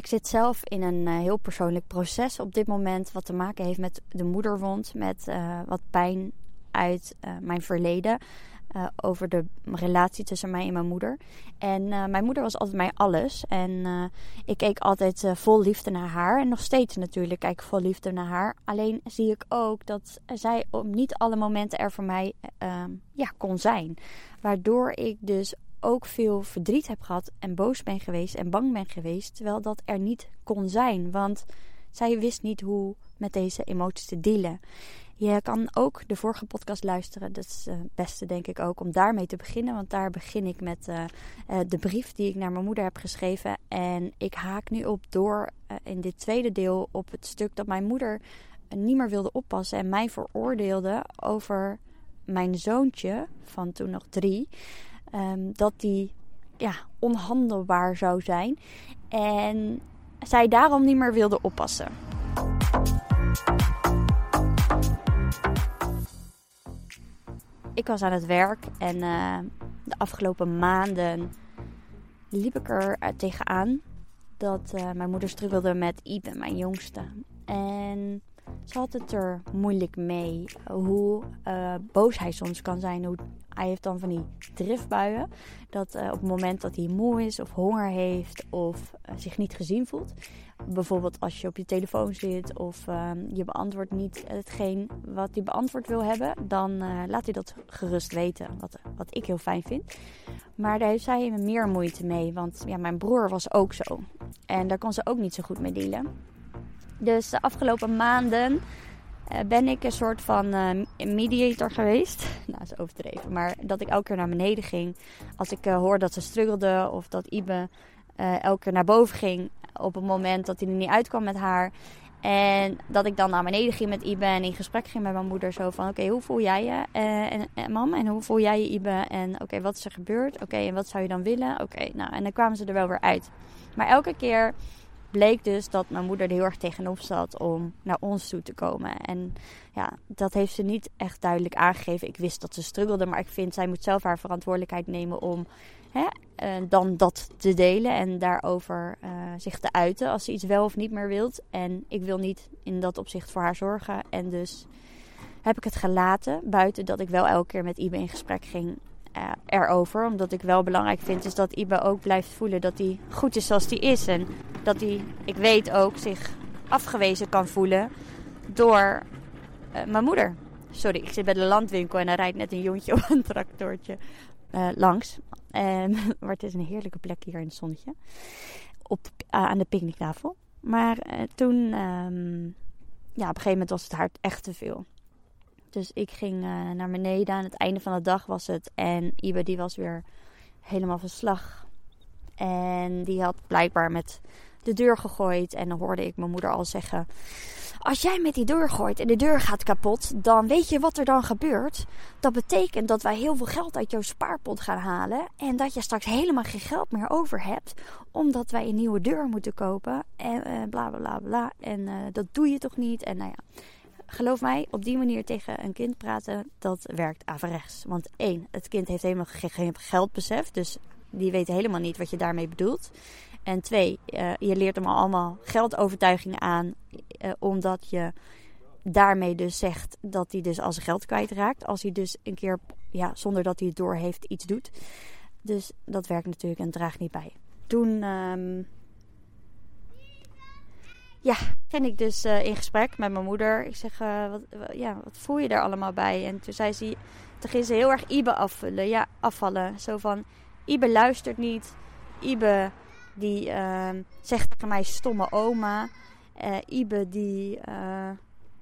Ik zit zelf in een uh, heel persoonlijk proces op dit moment, wat te maken heeft met de moederwond, met uh, wat pijn uit uh, mijn verleden. over de relatie tussen mij en mijn moeder. En mijn moeder was altijd mij alles. En ik keek altijd vol liefde naar haar. En nog steeds natuurlijk kijk ik vol liefde naar haar. Alleen zie ik ook dat zij op niet alle momenten er voor mij ja, kon zijn. Waardoor ik dus ook veel verdriet heb gehad en boos ben geweest en bang ben geweest, terwijl dat er niet kon zijn, want zij wist niet hoe met deze emoties te dealen. Je kan ook de vorige podcast luisteren. Dat is het beste, denk ik, ook om daarmee te beginnen. Want daar begin ik met uh, uh, de brief die ik naar mijn moeder heb geschreven. En ik haak nu op door in dit tweede deel op het stuk dat mijn moeder niet meer wilde oppassen en mij veroordeelde over mijn zoontje van toen nog drie. Um, dat die ja, onhandelbaar zou zijn. En zij daarom niet meer wilde oppassen. Ik was aan het werk en uh, de afgelopen maanden liep ik er tegenaan dat uh, mijn moeder struggelde met Ibe, mijn jongste. En ze had het er moeilijk mee. Hoe uh, boos hij soms kan zijn. Hoe, hij heeft dan van die driftbuien. Dat uh, op het moment dat hij moe is of honger heeft of uh, zich niet gezien voelt. Bijvoorbeeld als je op je telefoon zit of je beantwoordt niet hetgeen wat hij beantwoord wil hebben. Dan laat hij dat gerust weten. Wat, wat ik heel fijn vind. Maar daar heeft zij meer moeite mee. Want ja, mijn broer was ook zo. En daar kon ze ook niet zo goed mee dealen. Dus de afgelopen maanden uh, ben ik een soort van uh, mediator geweest. nou, dat is overdreven. Maar dat ik elke keer naar beneden ging. Als ik uh, hoor dat ze struggelde of dat Ibe elke keer naar boven ging. Op het moment dat hij er niet uitkwam met haar. En dat ik dan naar beneden ging met Ibe en in gesprek ging met mijn moeder. Zo van, oké, hoe voel jij je, en, mam? En hoe voel jij je, Ibe? En oké, wat is er gebeurd? Oké, en wat zou je dan willen? Oké, nou, en dan kwamen ze er wel weer uit. Maar elke keer bleek dus dat mijn moeder er heel erg tegenop zat om naar ons toe te komen. En ja, dat heeft ze niet echt duidelijk aangegeven. Ik wist dat ze struggelde, maar ik vind zij moet zelf haar verantwoordelijkheid nemen om hè, uh, dan dat te delen en daarover uh, zich te uiten als ze iets wel of niet meer wilt. En ik wil niet in dat opzicht voor haar zorgen. En dus heb ik het gelaten, buiten dat ik wel elke keer met Ibe in gesprek ging erover. Omdat ik wel belangrijk vind is dat Ibe ook blijft voelen dat hij goed is zoals hij is. En dat hij, ik weet ook, zich afgewezen kan voelen door uh, mijn moeder. Sorry, ik zit bij de landwinkel en er rijdt net een jongetje op een tractortje uh, langs. En, maar het is een heerlijke plek hier in het zonnetje. Op, aan de picknicktafel. Maar toen, um, ja, op een gegeven moment was het haar echt te veel. Dus ik ging uh, naar beneden. Aan het einde van de dag was het. En Ibe die was weer helemaal van slag. En die had blijkbaar met de deur gegooid. En dan hoorde ik mijn moeder al zeggen: Als jij met die deur gooit en de deur gaat kapot, dan weet je wat er dan gebeurt. Dat betekent dat wij heel veel geld uit jouw spaarpot gaan halen. En dat je straks helemaal geen geld meer over hebt. Omdat wij een nieuwe deur moeten kopen. En uh, bla bla bla. En uh, dat doe je toch niet? En nou ja geloof mij, op die manier tegen een kind praten, dat werkt averechts. Want één, het kind heeft helemaal geen geldbesef, dus die weet helemaal niet wat je daarmee bedoelt. En twee, uh, je leert hem allemaal geldovertuigingen aan, uh, omdat je daarmee dus zegt dat hij dus al zijn geld kwijtraakt. Als hij dus een keer, ja, zonder dat hij het door heeft, iets doet. Dus dat werkt natuurlijk en draagt niet bij. Toen... Um, ja, ging ik dus uh, in gesprek met mijn moeder. Ik zeg, uh, wat, ja, wat voel je daar allemaal bij? En toen zei ze, toen ging ze heel erg Ibe afvullen. Ja, afvallen. Zo van, Ibe luistert niet. Ibe die uh, zegt tegen mij stomme oma. Uh, Ibe die,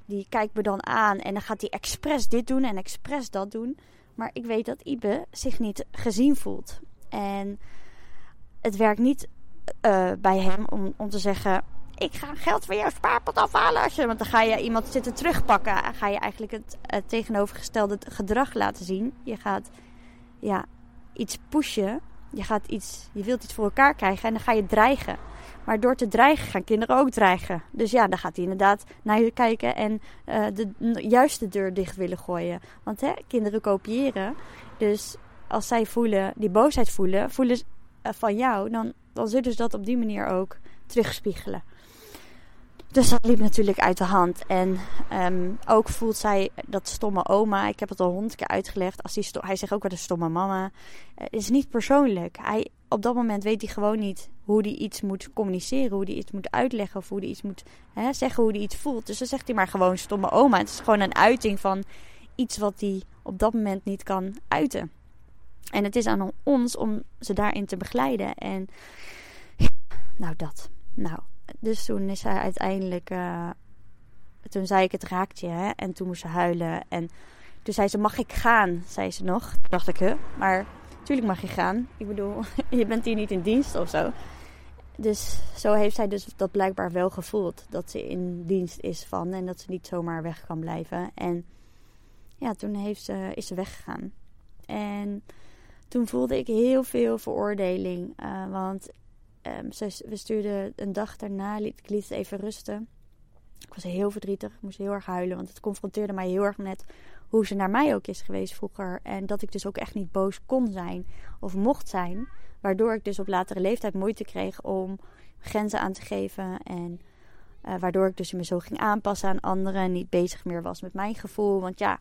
die kijkt me dan aan en dan gaat hij expres dit doen en expres dat doen. Maar ik weet dat Ibe zich niet gezien voelt. En het werkt niet bij hem om, om te zeggen ik ga geld van jouw spaarpot afhalen. Als je, want dan ga je iemand zitten terugpakken. En ga je eigenlijk het, het tegenovergestelde gedrag laten zien. Je gaat ja, iets pushen. Je, gaat iets, je wilt iets voor elkaar krijgen en dan ga je dreigen. Maar door te dreigen gaan kinderen ook dreigen. Dus ja, dan gaat hij inderdaad naar je kijken en uh, de juiste deur dicht willen gooien. Want hè, kinderen kopiëren. Dus als zij voelen, die boosheid voelen, voelen uh, van jou, dan, dan zullen ze dat op die manier ook terugspiegelen. Dus dat liep natuurlijk uit de hand. En um, ook voelt zij dat stomme oma. Ik heb het al honderd keer uitgelegd. Als hij zegt ook wel de stomme mama. Het is niet persoonlijk. Hij, op dat moment weet hij gewoon niet hoe hij iets moet communiceren. Hoe hij iets moet uitleggen. Of hoe hij iets moet hè, zeggen hoe hij iets voelt. Dus dan zegt hij maar gewoon stomme oma. Het is gewoon een uiting van iets wat hij op dat moment niet kan uiten. En het is aan ons om ze daarin te begeleiden. En nou dat. Nou, dus toen is hij uiteindelijk. Uh, toen zei ik: Het raakt je, hè? En toen moest ze huilen. En toen zei ze: Mag ik gaan? Zei ze nog. Toen dacht ik: Huh? Maar natuurlijk mag je gaan. Ik bedoel, je bent hier niet in dienst of zo. Dus zo heeft zij dus dat blijkbaar wel gevoeld. Dat ze in dienst is van en dat ze niet zomaar weg kan blijven. En ja, toen heeft ze, is ze weggegaan. En toen voelde ik heel veel veroordeling. Uh, want ze, we stuurden een dag daarna, liet, ik liet even rusten. Ik was heel verdrietig, ik moest heel erg huilen, want het confronteerde mij heel erg met hoe ze naar mij ook is geweest vroeger. En dat ik dus ook echt niet boos kon zijn of mocht zijn. Waardoor ik dus op latere leeftijd moeite kreeg om grenzen aan te geven. En uh, waardoor ik dus me zo ging aanpassen aan anderen. En niet bezig meer was met mijn gevoel. Want ja,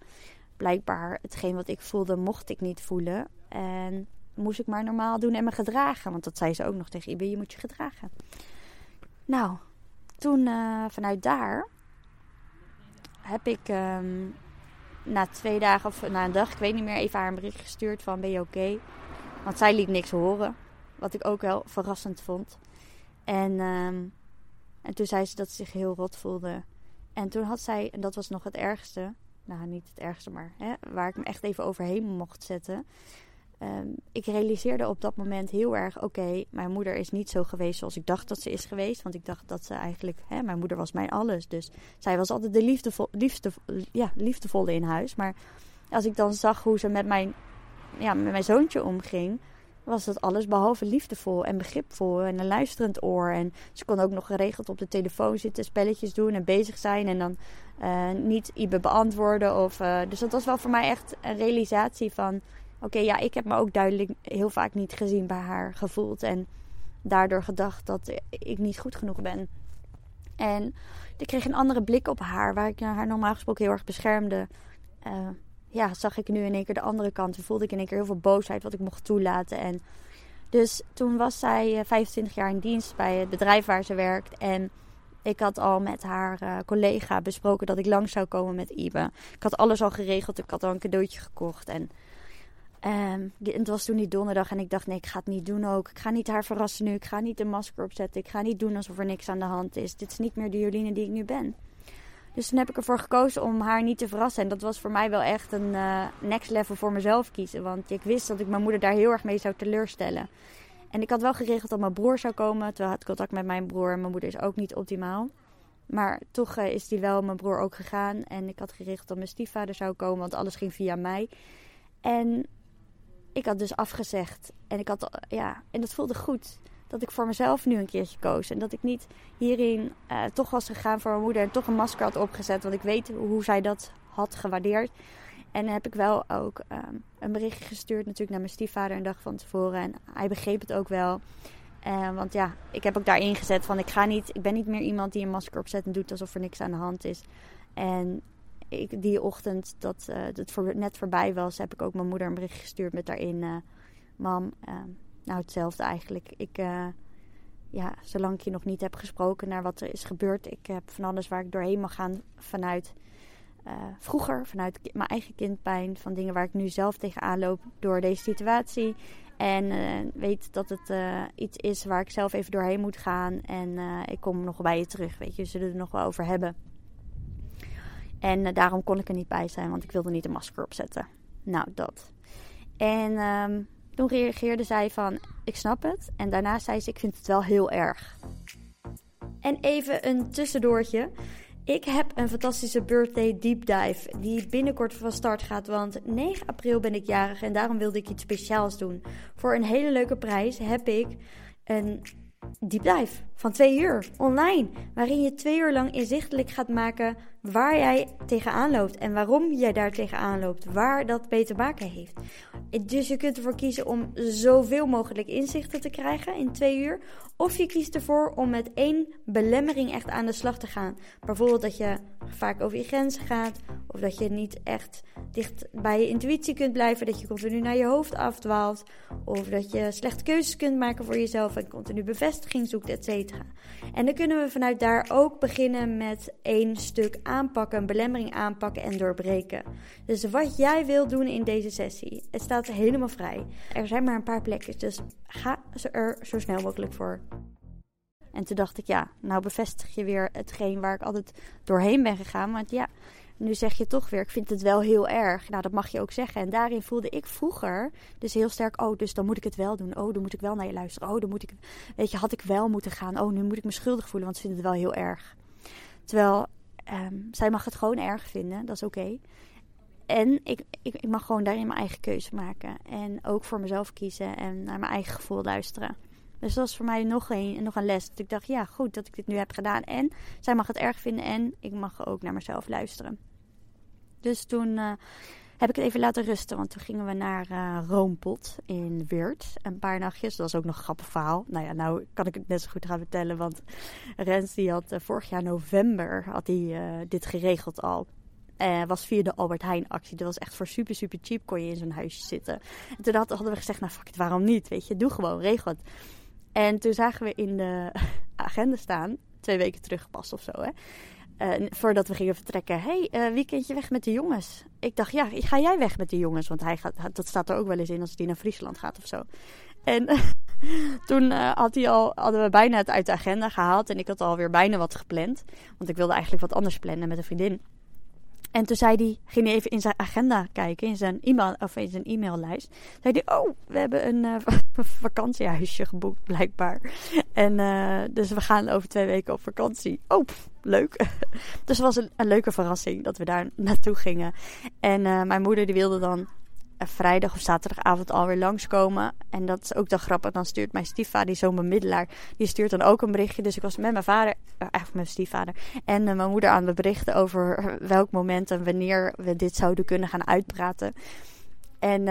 blijkbaar hetgeen wat ik voelde, mocht ik niet voelen. En moest ik maar normaal doen en me gedragen. Want dat zei ze ook nog tegen Ibe, je moet je gedragen. Nou, toen uh, vanuit daar heb ik um, na twee dagen of na een dag, ik weet niet meer, even haar een bericht gestuurd van ben je oké? Want zij liet niks horen. Wat ik ook wel verrassend vond. En, um, en toen zei ze dat ze zich heel rot voelde. En toen had zij, en dat was nog het ergste. Nou, niet het ergste, maar hè, waar ik me echt even overheen mocht zetten. Um, ik realiseerde op dat moment heel erg: oké, mijn moeder is niet zo geweest zoals ik dacht dat ze is geweest. Want ik dacht dat ze eigenlijk, hè, mijn moeder was mijn alles. Dus zij was altijd de liefdevol, liefde, ja, liefdevolle in huis. Maar als ik dan zag hoe ze met mijn, ja, met mijn zoontje omging, was dat alles behalve liefdevol en begripvol en een luisterend oor. En ze kon ook nog geregeld op de telefoon zitten, spelletjes doen en bezig zijn en dan uh, niet Ibe beantwoorden. Of, uh, dus dat was wel voor mij echt een realisatie van Oké, ja, ik heb me ook duidelijk heel vaak niet gezien bij haar gevoeld. En daardoor gedacht dat ik niet goed genoeg ben. En ik kreeg een andere blik op haar, waar ik haar normaal gesproken heel erg beschermde. Uh, ja, zag ik nu in één keer de andere kant. Toen voelde ik in één keer heel veel boosheid wat ik mocht toelaten. En dus toen was zij 25 jaar in dienst bij het bedrijf waar ze werkt. En ik had al met haar uh, collega besproken dat ik langs zou komen met Ibe. Ik had alles al geregeld. Ik had al een cadeautje gekocht. En Um, het was toen niet donderdag en ik dacht, nee, ik ga het niet doen ook. Ik ga niet haar verrassen nu. Ik ga niet de masker opzetten. Ik ga niet doen alsof er niks aan de hand is. Dit is niet meer de Jolien die ik nu ben. Dus toen heb ik ervoor gekozen om haar niet te verrassen. En dat was voor mij wel echt een uh, next level voor mezelf kiezen. Want ik wist dat ik mijn moeder daar heel erg mee zou teleurstellen. En ik had wel geregeld dat mijn broer zou komen. Terwijl het contact met mijn broer en mijn moeder is ook niet optimaal. Maar toch uh, is die wel, mijn broer ook gegaan. En ik had geregeld dat mijn stiefvader zou komen, want alles ging via mij. En ik had dus afgezegd. En ik had, ja, en dat voelde goed. Dat ik voor mezelf nu een keertje koos. En dat ik niet hierin uh, toch was gegaan voor mijn moeder. En toch een masker had opgezet. Want ik weet hoe zij dat had gewaardeerd. En heb ik wel ook um, een berichtje gestuurd natuurlijk naar mijn stiefvader een dag van tevoren. En hij begreep het ook wel. Uh, want ja, ik heb ook daarin gezet van ik ga niet, ik ben niet meer iemand die een masker opzet en doet alsof er niks aan de hand is. En ik, die ochtend dat het voor, net voorbij was, heb ik ook mijn moeder een bericht gestuurd met daarin: uh, Mam, uh, nou hetzelfde eigenlijk. Ik, ja, zolang ik je nog niet heb gesproken naar wat er is gebeurd, ik heb van alles waar ik doorheen mag gaan vanuit vroeger, vanuit mijn eigen kindpijn, van dingen waar ik nu zelf tegenaan loop door deze situatie. En weet dat het iets is waar ik zelf even doorheen moet gaan. En ik kom nog bij je terug. Weet je, we zullen er nog wel over hebben. En uh, daarom kon ik er niet bij zijn, want ik wilde niet een masker opzetten. Nou, dat. En um, toen reageerde zij van, ik snap het. En daarna zei ze, ik vind het wel heel erg. En even een tussendoortje. Ik heb een fantastische birthday deep dive die binnenkort van start gaat. Want 9 april ben ik jarig en daarom wilde ik iets speciaals doen. Voor een hele leuke prijs heb ik een deep dive van twee uur online. Waarin je twee uur lang inzichtelijk gaat maken waar jij tegenaan loopt en waarom jij daar tegenaan loopt. Waar dat beter maken heeft. Dus je kunt ervoor kiezen om zoveel mogelijk inzichten te krijgen in twee uur. Of je kiest ervoor om met één belemmering echt aan de slag te gaan. Bijvoorbeeld dat je vaak over je grenzen gaat. Of dat je niet echt dicht bij je intuïtie kunt blijven. Dat je continu naar je hoofd afdwaalt. Of dat je slechte keuzes kunt maken voor jezelf en continu bevestiging zoekt, et cetera. En dan kunnen we vanuit daar ook beginnen met één stuk aanpakken, een belemmering aanpakken en doorbreken. Dus wat jij wil doen in deze sessie, het staat helemaal vrij. Er zijn maar een paar plekjes, dus ga er zo snel mogelijk voor. En toen dacht ik, ja, nou bevestig je weer hetgeen waar ik altijd doorheen ben gegaan. Want ja, nu zeg je toch weer, ik vind het wel heel erg. Nou, dat mag je ook zeggen. En daarin voelde ik vroeger dus heel sterk, oh, dus dan moet ik het wel doen. Oh, dan moet ik wel naar je luisteren. Oh, dan moet ik, weet je, had ik wel moeten gaan. Oh, nu moet ik me schuldig voelen, want ze vindt het wel heel erg. Terwijl, ehm, zij mag het gewoon erg vinden, dat is oké. En ik, ik, ik, mag gewoon daarin mijn eigen keuze maken. En ook voor mezelf kiezen en naar mijn eigen gevoel luisteren. Dus dat was voor mij nog een, nog een les. Dat ik dacht, ja, goed dat ik dit nu heb gedaan. En zij mag het erg vinden en ik mag ook naar mezelf luisteren. Dus toen uh, heb ik het even laten rusten. Want toen gingen we naar uh, Roompot in Weert. Een paar nachtjes. Dat was ook nog een grappig verhaal. Nou ja, nou kan ik het net zo goed gaan vertellen. Want Rens die had uh, vorig jaar november had hij, dit geregeld al. Uh, was via de Albert Heijn actie. Dat was echt voor super, super cheap. Kon je in zo'n huisje zitten. En toen hadden we gezegd, nou fuck it, waarom niet? Weet je, doe gewoon, regel het. En toen zagen we in de agenda staan, twee weken terug pas of zo, hè. Uh, voordat we gingen vertrekken. hey, uh, weekendje weg met de jongens. Ik dacht, ja, ga jij weg met de jongens? Want hij gaat, dat staat er ook wel eens in als hij naar Friesland gaat of zo. En toen had hij al, hadden we bijna het uit de agenda gehaald. En ik had alweer bijna wat gepland. Want ik wilde eigenlijk wat anders plannen met een vriendin. En toen zei hij, ging hij even in zijn agenda kijken, in zijn, e-mail, of in zijn e-maillijst. Zei hij, oh, we hebben een uh, vakantiehuisje geboekt, blijkbaar. En uh, dus we gaan over twee weken op vakantie. Oh, leuk. dus het was een, een, leuke verrassing dat we daar naartoe gingen. En uh, mijn moeder die wilde dan vrijdag of zaterdagavond alweer langskomen. En dat is ook dan grappig. Dan stuurt mijn stiefvader, die zo'n bemiddelaar, die stuurt dan ook een berichtje. Dus ik was met mijn vader, uh, eigenlijk met mijn stiefvader, en uh, mijn moeder aan het berichten over welk moment en wanneer we dit zouden kunnen gaan uitpraten. En,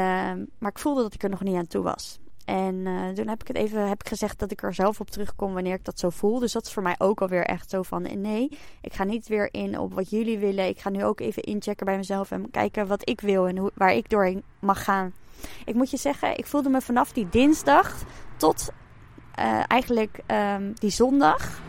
maar ik voelde dat ik er nog niet aan toe was. En uh, toen heb ik het even heb ik gezegd dat ik er zelf op terugkom wanneer ik dat zo voel. Dus dat is voor mij ook alweer echt zo van nee, ik ga niet weer in op wat jullie willen. Ik ga nu ook even inchecken bij mezelf en kijken wat ik wil en waar ik doorheen mag gaan. Ik moet je zeggen, ik voelde me vanaf die dinsdag tot uh, eigenlijk um, die zondag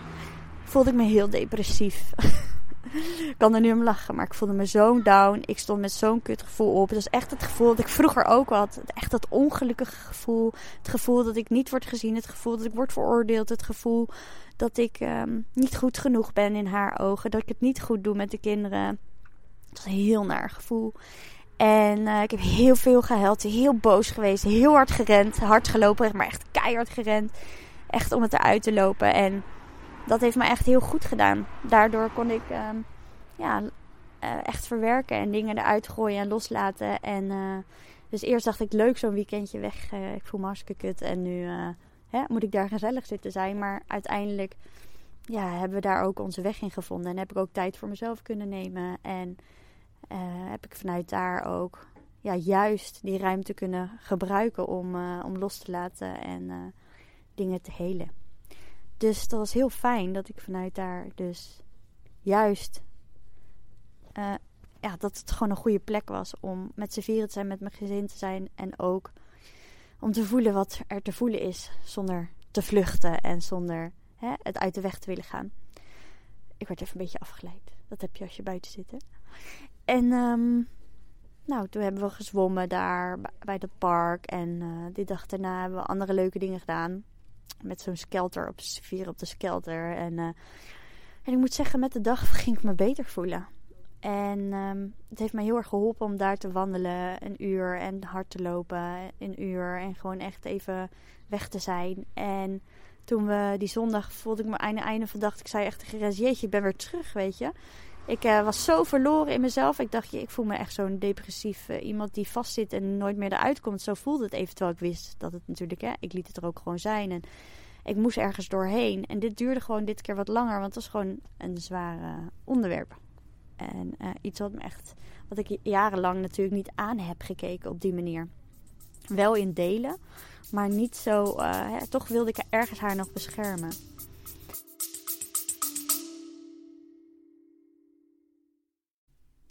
voelde ik me heel depressief. ik kan er nu om lachen, maar ik voelde me zo down. Ik stond met zo'n kutgevoel op. Het was echt het gevoel dat ik vroeger ook had. Echt dat ongelukkige gevoel. Het gevoel dat ik niet word gezien. Het gevoel dat ik word veroordeeld. Het gevoel dat ik um, niet goed genoeg ben in haar ogen. Dat ik het niet goed doe met de kinderen. Het was een heel naar gevoel. En uh, ik heb heel veel gehuild. Heel boos geweest. Heel hard gerend. Hard gelopen. Maar echt keihard gerend. Echt om het eruit te lopen. En dat heeft me echt heel goed gedaan. Daardoor kon ik um, ja, uh, echt verwerken en dingen eruit gooien en loslaten. En uh, dus eerst dacht ik leuk zo'n weekendje weg. Uh, ik voel me hartstikke kut. En nu hè, moet ik daar gezellig zitten zijn. Maar uiteindelijk ja, hebben we daar ook onze weg in gevonden. En heb ik ook tijd voor mezelf kunnen nemen. En heb ik vanuit daar ook ja, juist die ruimte kunnen gebruiken om, om los te laten en dingen te helen. Dus dat was heel fijn dat ik vanuit daar dus juist uh, ja, dat het gewoon een goede plek was om met z'n vieren te zijn, met mijn gezin te zijn en ook om te voelen wat er te voelen is zonder te vluchten en zonder hè, het uit de weg te willen gaan. Ik werd even een beetje afgeleid. Dat heb je als je buiten zit. Hè? En um, nou, toen hebben we gezwommen daar bij dat park. En uh, die dag daarna hebben we andere leuke dingen gedaan met zo'n skelter op vier op de skelter. En, uh, en ik moet zeggen, met de dag ging ik me beter voelen. En um, het heeft mij heel erg geholpen om daar te wandelen een uur en hard te lopen een uur. En gewoon echt even weg te zijn. En toen we die zondag voelde ik me einde, einde van dag. Ik zei echt Rez, jeetje, ik ben weer terug, weet je. Ik uh, was zo verloren in mezelf. Ik dacht, ik voel me echt zo'n depressief uh, iemand die vastzit en nooit meer eruit komt. Zo voelde het even, terwijl ik wist dat het natuurlijk, hè, ik liet het er ook gewoon zijn. En ik moest ergens doorheen. En dit duurde gewoon dit keer wat langer, want het was gewoon een zware onderwerp. En uh, iets wat me echt, wat ik jarenlang natuurlijk niet aan heb gekeken op die manier. Wel in delen, maar niet zo. Uh, toch wilde ik ergens haar nog beschermen.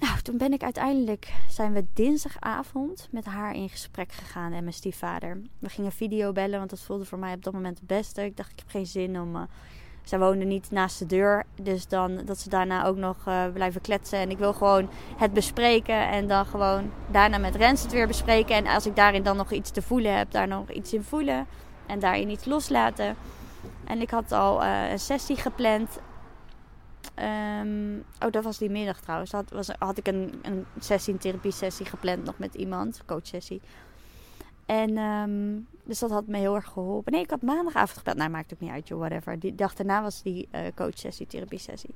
Nou, toen ben ik uiteindelijk, zijn we dinsdagavond met haar in gesprek gegaan en mijn stiefvader. We gingen video bellen, want dat voelde voor mij op dat moment het beste. Ik dacht, ik heb geen zin om... Uh, zij woonde niet naast de deur, dus dan dat ze daarna ook nog uh, blijven kletsen. En ik wil gewoon het bespreken en dan gewoon daarna met Rens het weer bespreken. En als ik daarin dan nog iets te voelen heb, daar nog iets in voelen en daarin iets loslaten. En ik had al uh, een sessie gepland Um, oh, dat was die middag trouwens. Had, was, had ik een, een sessie, een therapie sessie gepland nog met iemand, coachsessie. En um, dus dat had me heel erg geholpen. Nee, ik had maandagavond gebeld. Nou, maakt ook niet uit, joh, whatever. Die dag daarna was die uh, coachsessie, therapie sessie.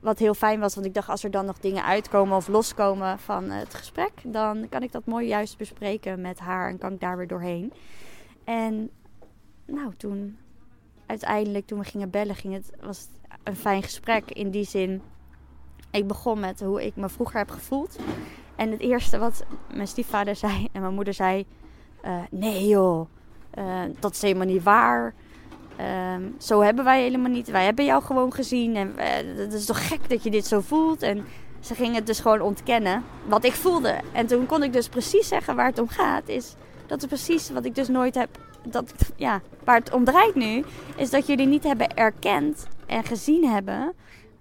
Wat heel fijn was, want ik dacht als er dan nog dingen uitkomen of loskomen van het gesprek, dan kan ik dat mooi juist bespreken met haar en kan ik daar weer doorheen. En nou, toen uiteindelijk, toen we gingen bellen, ging het, was het een fijn gesprek in die zin. Ik begon met hoe ik me vroeger heb gevoeld. En het eerste wat mijn stiefvader zei en mijn moeder zei: uh, Nee, joh, uh, dat is helemaal niet waar. Uh, zo hebben wij helemaal niet. Wij hebben jou gewoon gezien. En het is toch gek dat je dit zo voelt. En ze gingen het dus gewoon ontkennen wat ik voelde. En toen kon ik dus precies zeggen waar het om gaat. Is dat is precies wat ik dus nooit heb. Dat, ja, waar het om draait nu. Is dat jullie niet hebben erkend en gezien hebben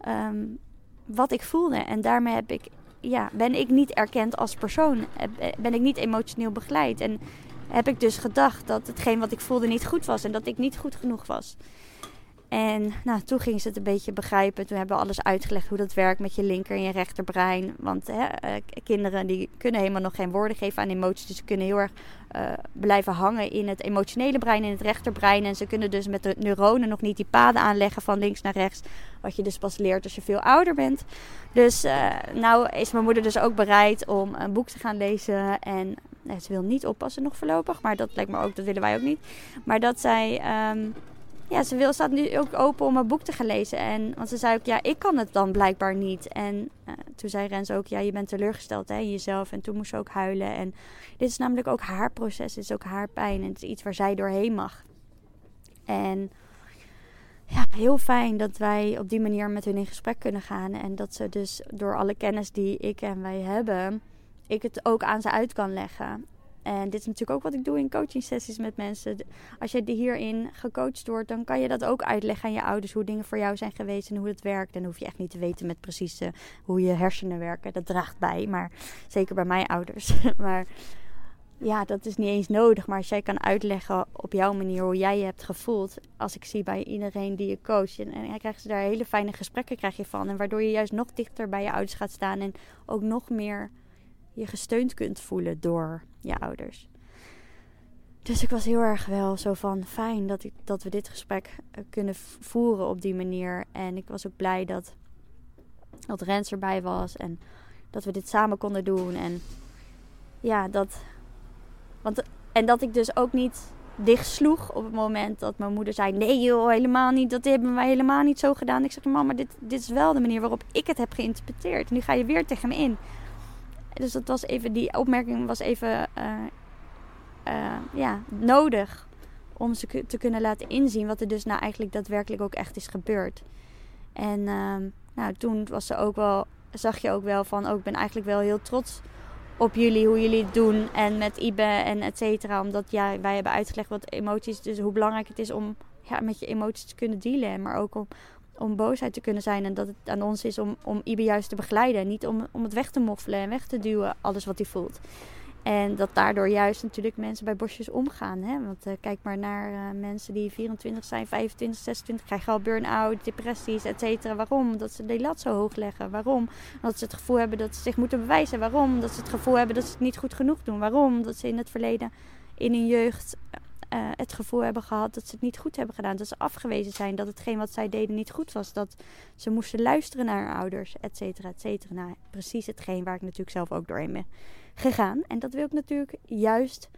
um, wat ik voelde. En daarmee heb ik, ja, ben ik niet erkend als persoon. Ben ik niet emotioneel begeleid. En heb ik dus gedacht dat hetgeen wat ik voelde niet goed was. En dat ik niet goed genoeg was. En nou, toen ging ze het een beetje begrijpen. Toen hebben we alles uitgelegd hoe dat werkt met je linker en je rechterbrein. Want hè, uh, kinderen die kunnen helemaal nog geen woorden geven aan emoties. Dus ze kunnen heel erg uh, blijven hangen in het emotionele brein, in het rechterbrein. En ze kunnen dus met de neuronen nog niet die paden aanleggen van links naar rechts. Wat je dus pas leert als je veel ouder bent. Dus uh, nou is mijn moeder dus ook bereid om een boek te gaan lezen. En ze wil niet oppassen nog voorlopig. Maar dat lijkt me ook, dat willen wij ook niet. Maar dat zij... Um, ja, ze wil, staat nu ook open om een boek te gaan lezen. En, want ze zei ook, ja, ik kan het dan blijkbaar niet. En uh, toen zei Rens ook, ja, je bent teleurgesteld hè, in jezelf. En toen moest ze ook huilen. En dit is namelijk ook haar proces, dit is ook haar pijn. En het is iets waar zij doorheen mag. En ja, heel fijn dat wij op die manier met hun in gesprek kunnen gaan. En dat ze dus door alle kennis die ik en wij hebben, ik het ook aan ze uit kan leggen. En dit is natuurlijk ook wat ik doe in coaching sessies met mensen. Als je hierin gecoacht wordt, dan kan je dat ook uitleggen aan je ouders. Hoe dingen voor jou zijn geweest en hoe het werkt. En dan hoef je echt niet te weten met precies hoe je hersenen werken. Dat draagt bij, maar zeker bij mijn ouders. maar ja, dat is niet eens nodig. Maar als jij kan uitleggen op jouw manier hoe jij je hebt gevoeld. Als ik zie bij iedereen die je coacht. En, en krijgen ze daar hele fijne gesprekken krijg je van. En waardoor je juist nog dichter bij je ouders gaat staan. En ook nog meer je gesteund kunt voelen door je ouders. Dus ik was heel erg wel zo van fijn dat, ik, dat we dit gesprek eh, kunnen voeren op die manier. En ik was ook blij dat, dat Rens erbij was en dat we dit samen konden doen. En ja, dat. Want, en dat ik dus ook niet dicht sloeg op het moment dat mijn moeder zei: Nee, joh, helemaal niet. Dat hebben wij helemaal niet zo gedaan. Ik zeg: Mama, dit, dit is wel de manier waarop ik het heb geïnterpreteerd. Nu ga je weer tegen me in. Dus dat was even, die opmerking was even uh, uh, ja, nodig om ze te kunnen laten inzien wat er dus nou eigenlijk daadwerkelijk ook echt is gebeurd. En uh, nou, toen was ze ook wel, zag je ook wel van, oh, ik ben eigenlijk wel heel trots op jullie, hoe jullie het doen. En met Ibe en et cetera. Omdat ja, wij hebben uitgelegd wat emoties, dus hoe belangrijk het is om ja, met je emoties te kunnen dealen. Maar ook om, om boosheid te kunnen zijn. En dat het aan ons is om, om Ibe juist te begeleiden. En niet om, om het weg te moffelen en weg te duwen, alles wat hij voelt. En dat daardoor juist natuurlijk mensen bij bosjes omgaan. Hè? Want uh, kijk maar naar uh, mensen die 24 zijn, 25, 26, krijgen al burn-out, depressies, et cetera. Waarom? Dat ze de lat zo hoog leggen. Waarom? Dat ze het gevoel hebben dat ze zich moeten bewijzen. Waarom? Dat ze het gevoel hebben dat ze het niet goed genoeg doen. Waarom? Dat ze in het verleden, in hun jeugd, uh, het gevoel hebben gehad dat ze het niet goed hebben gedaan. Dat ze afgewezen zijn, dat hetgeen wat zij deden niet goed was. Dat ze moesten luisteren naar hun ouders, et cetera, et cetera. Nou, precies hetgeen waar ik natuurlijk zelf ook doorheen ben gegaan. En dat wil ik natuurlijk juist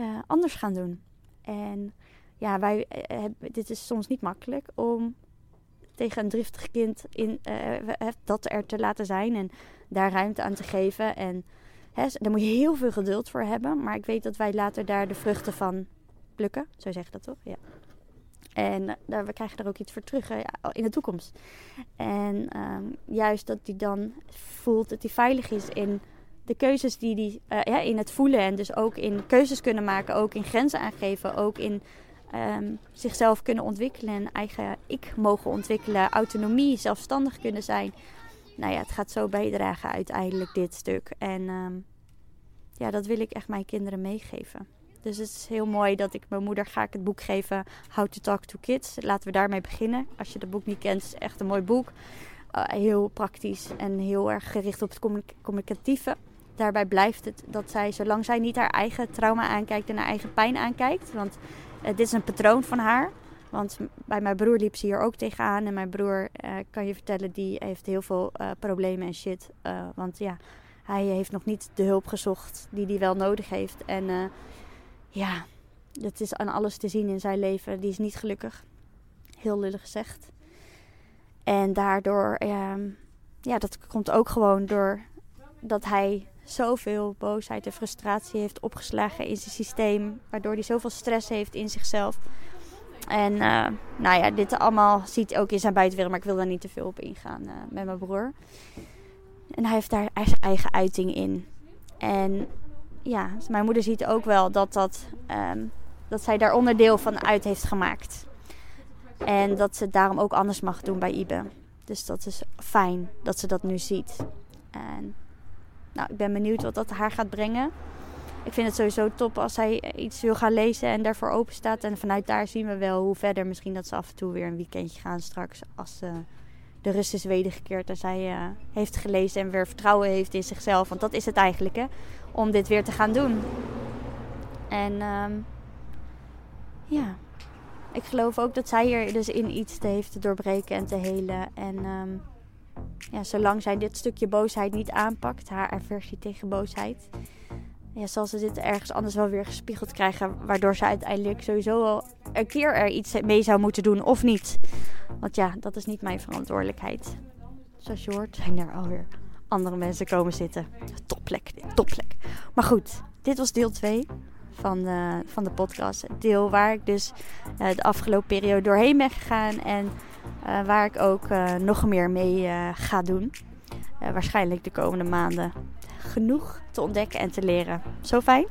uh, anders gaan doen. En ja, wij, uh, dit is soms niet makkelijk om tegen een driftig kind in, dat er te laten zijn en daar ruimte aan te geven. En daar moet je heel veel geduld voor hebben. Maar ik weet dat wij later daar de vruchten van plukken. Zo zeg je dat toch? Ja. En daar, we krijgen er ook iets voor terug in de toekomst. En um, juist dat hij dan voelt dat hij veilig is in de keuzes die hij uh, ja, in het voelen en dus ook in keuzes kunnen maken, ook in grenzen aangeven, ook in um, zichzelf kunnen ontwikkelen en eigen ik mogen ontwikkelen, autonomie, zelfstandig kunnen zijn. Nou ja, het gaat zo bijdragen uiteindelijk dit stuk. En um, ja, dat wil ik echt mijn kinderen meegeven. Dus het is heel mooi dat ik mijn moeder ga ik het boek geven How to Talk to Kids. Laten we daarmee beginnen. Als je het boek niet kent, is het echt een mooi boek. Uh, heel praktisch en heel erg gericht op het communicatieve daarbij blijft het dat zij, zolang zij niet haar eigen trauma aankijkt en haar eigen pijn aankijkt. Want uh, dit is een patroon van haar. Want bij mijn broer liep ze hier ook tegenaan. En mijn broer, uh, kan je vertellen, die heeft heel veel problemen en shit. want ja, hij heeft nog niet de hulp gezocht die hij wel nodig heeft. En ja, dat is aan alles te zien in zijn leven. Die is niet gelukkig. Heel lullig gezegd. En daardoor, ja, dat komt ook gewoon door dat hij zoveel boosheid en frustratie heeft opgeslagen in zijn systeem. Waardoor hij zoveel stress heeft in zichzelf. En uh, nou ja, dit allemaal ziet ook in zijn buitenwereld. Maar ik wil daar niet te veel op ingaan uh, met mijn broer. En hij heeft daar zijn eigen uiting in. En ja, mijn moeder ziet ook wel dat, dat, um, dat zij daar onderdeel van uit heeft gemaakt. En dat ze het daarom ook anders mag doen bij Ibe. Dus dat is fijn dat ze dat nu ziet. En nou, ik ben benieuwd wat dat haar gaat brengen. Ik vind het sowieso top als zij iets wil gaan lezen en daarvoor open staat. En vanuit daar zien we wel hoe verder. Misschien dat ze af en toe weer een weekendje gaan straks. Als uh, de rust is wedergekeerd en zij uh, heeft gelezen en weer vertrouwen heeft in zichzelf. Want dat is het eigenlijk, hè. Om dit weer te gaan doen. En um, ja, ik geloof ook dat zij hier dus in iets te heeft te doorbreken en te helen. En um, ja, zolang zij dit stukje boosheid niet aanpakt, haar aversie tegen boosheid, ja, zal ze dit ergens anders wel weer gespiegeld krijgen. Waardoor ze uiteindelijk sowieso wel een keer er iets mee zou moeten doen of niet. Want ja, dat is niet mijn verantwoordelijkheid. Zoals je hoort, zijn er alweer andere mensen komen zitten. Topplek, topplek. Maar goed, dit was deel 2 van de, van de podcast. Deel waar ik dus uh, de afgelopen periode doorheen ben gegaan. En uh, waar ik ook uh, nog meer mee ga doen. waarschijnlijk de komende maanden. Genoeg te ontdekken en te leren. Zo fijn?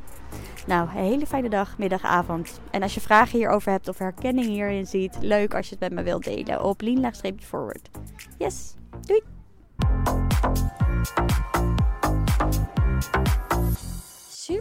Nou, een hele fijne dag, middag, avond. En als je vragen hierover hebt of herkenning hierin ziet, leuk als je het met me wilt delen op lean-forward. Yes, doei! Super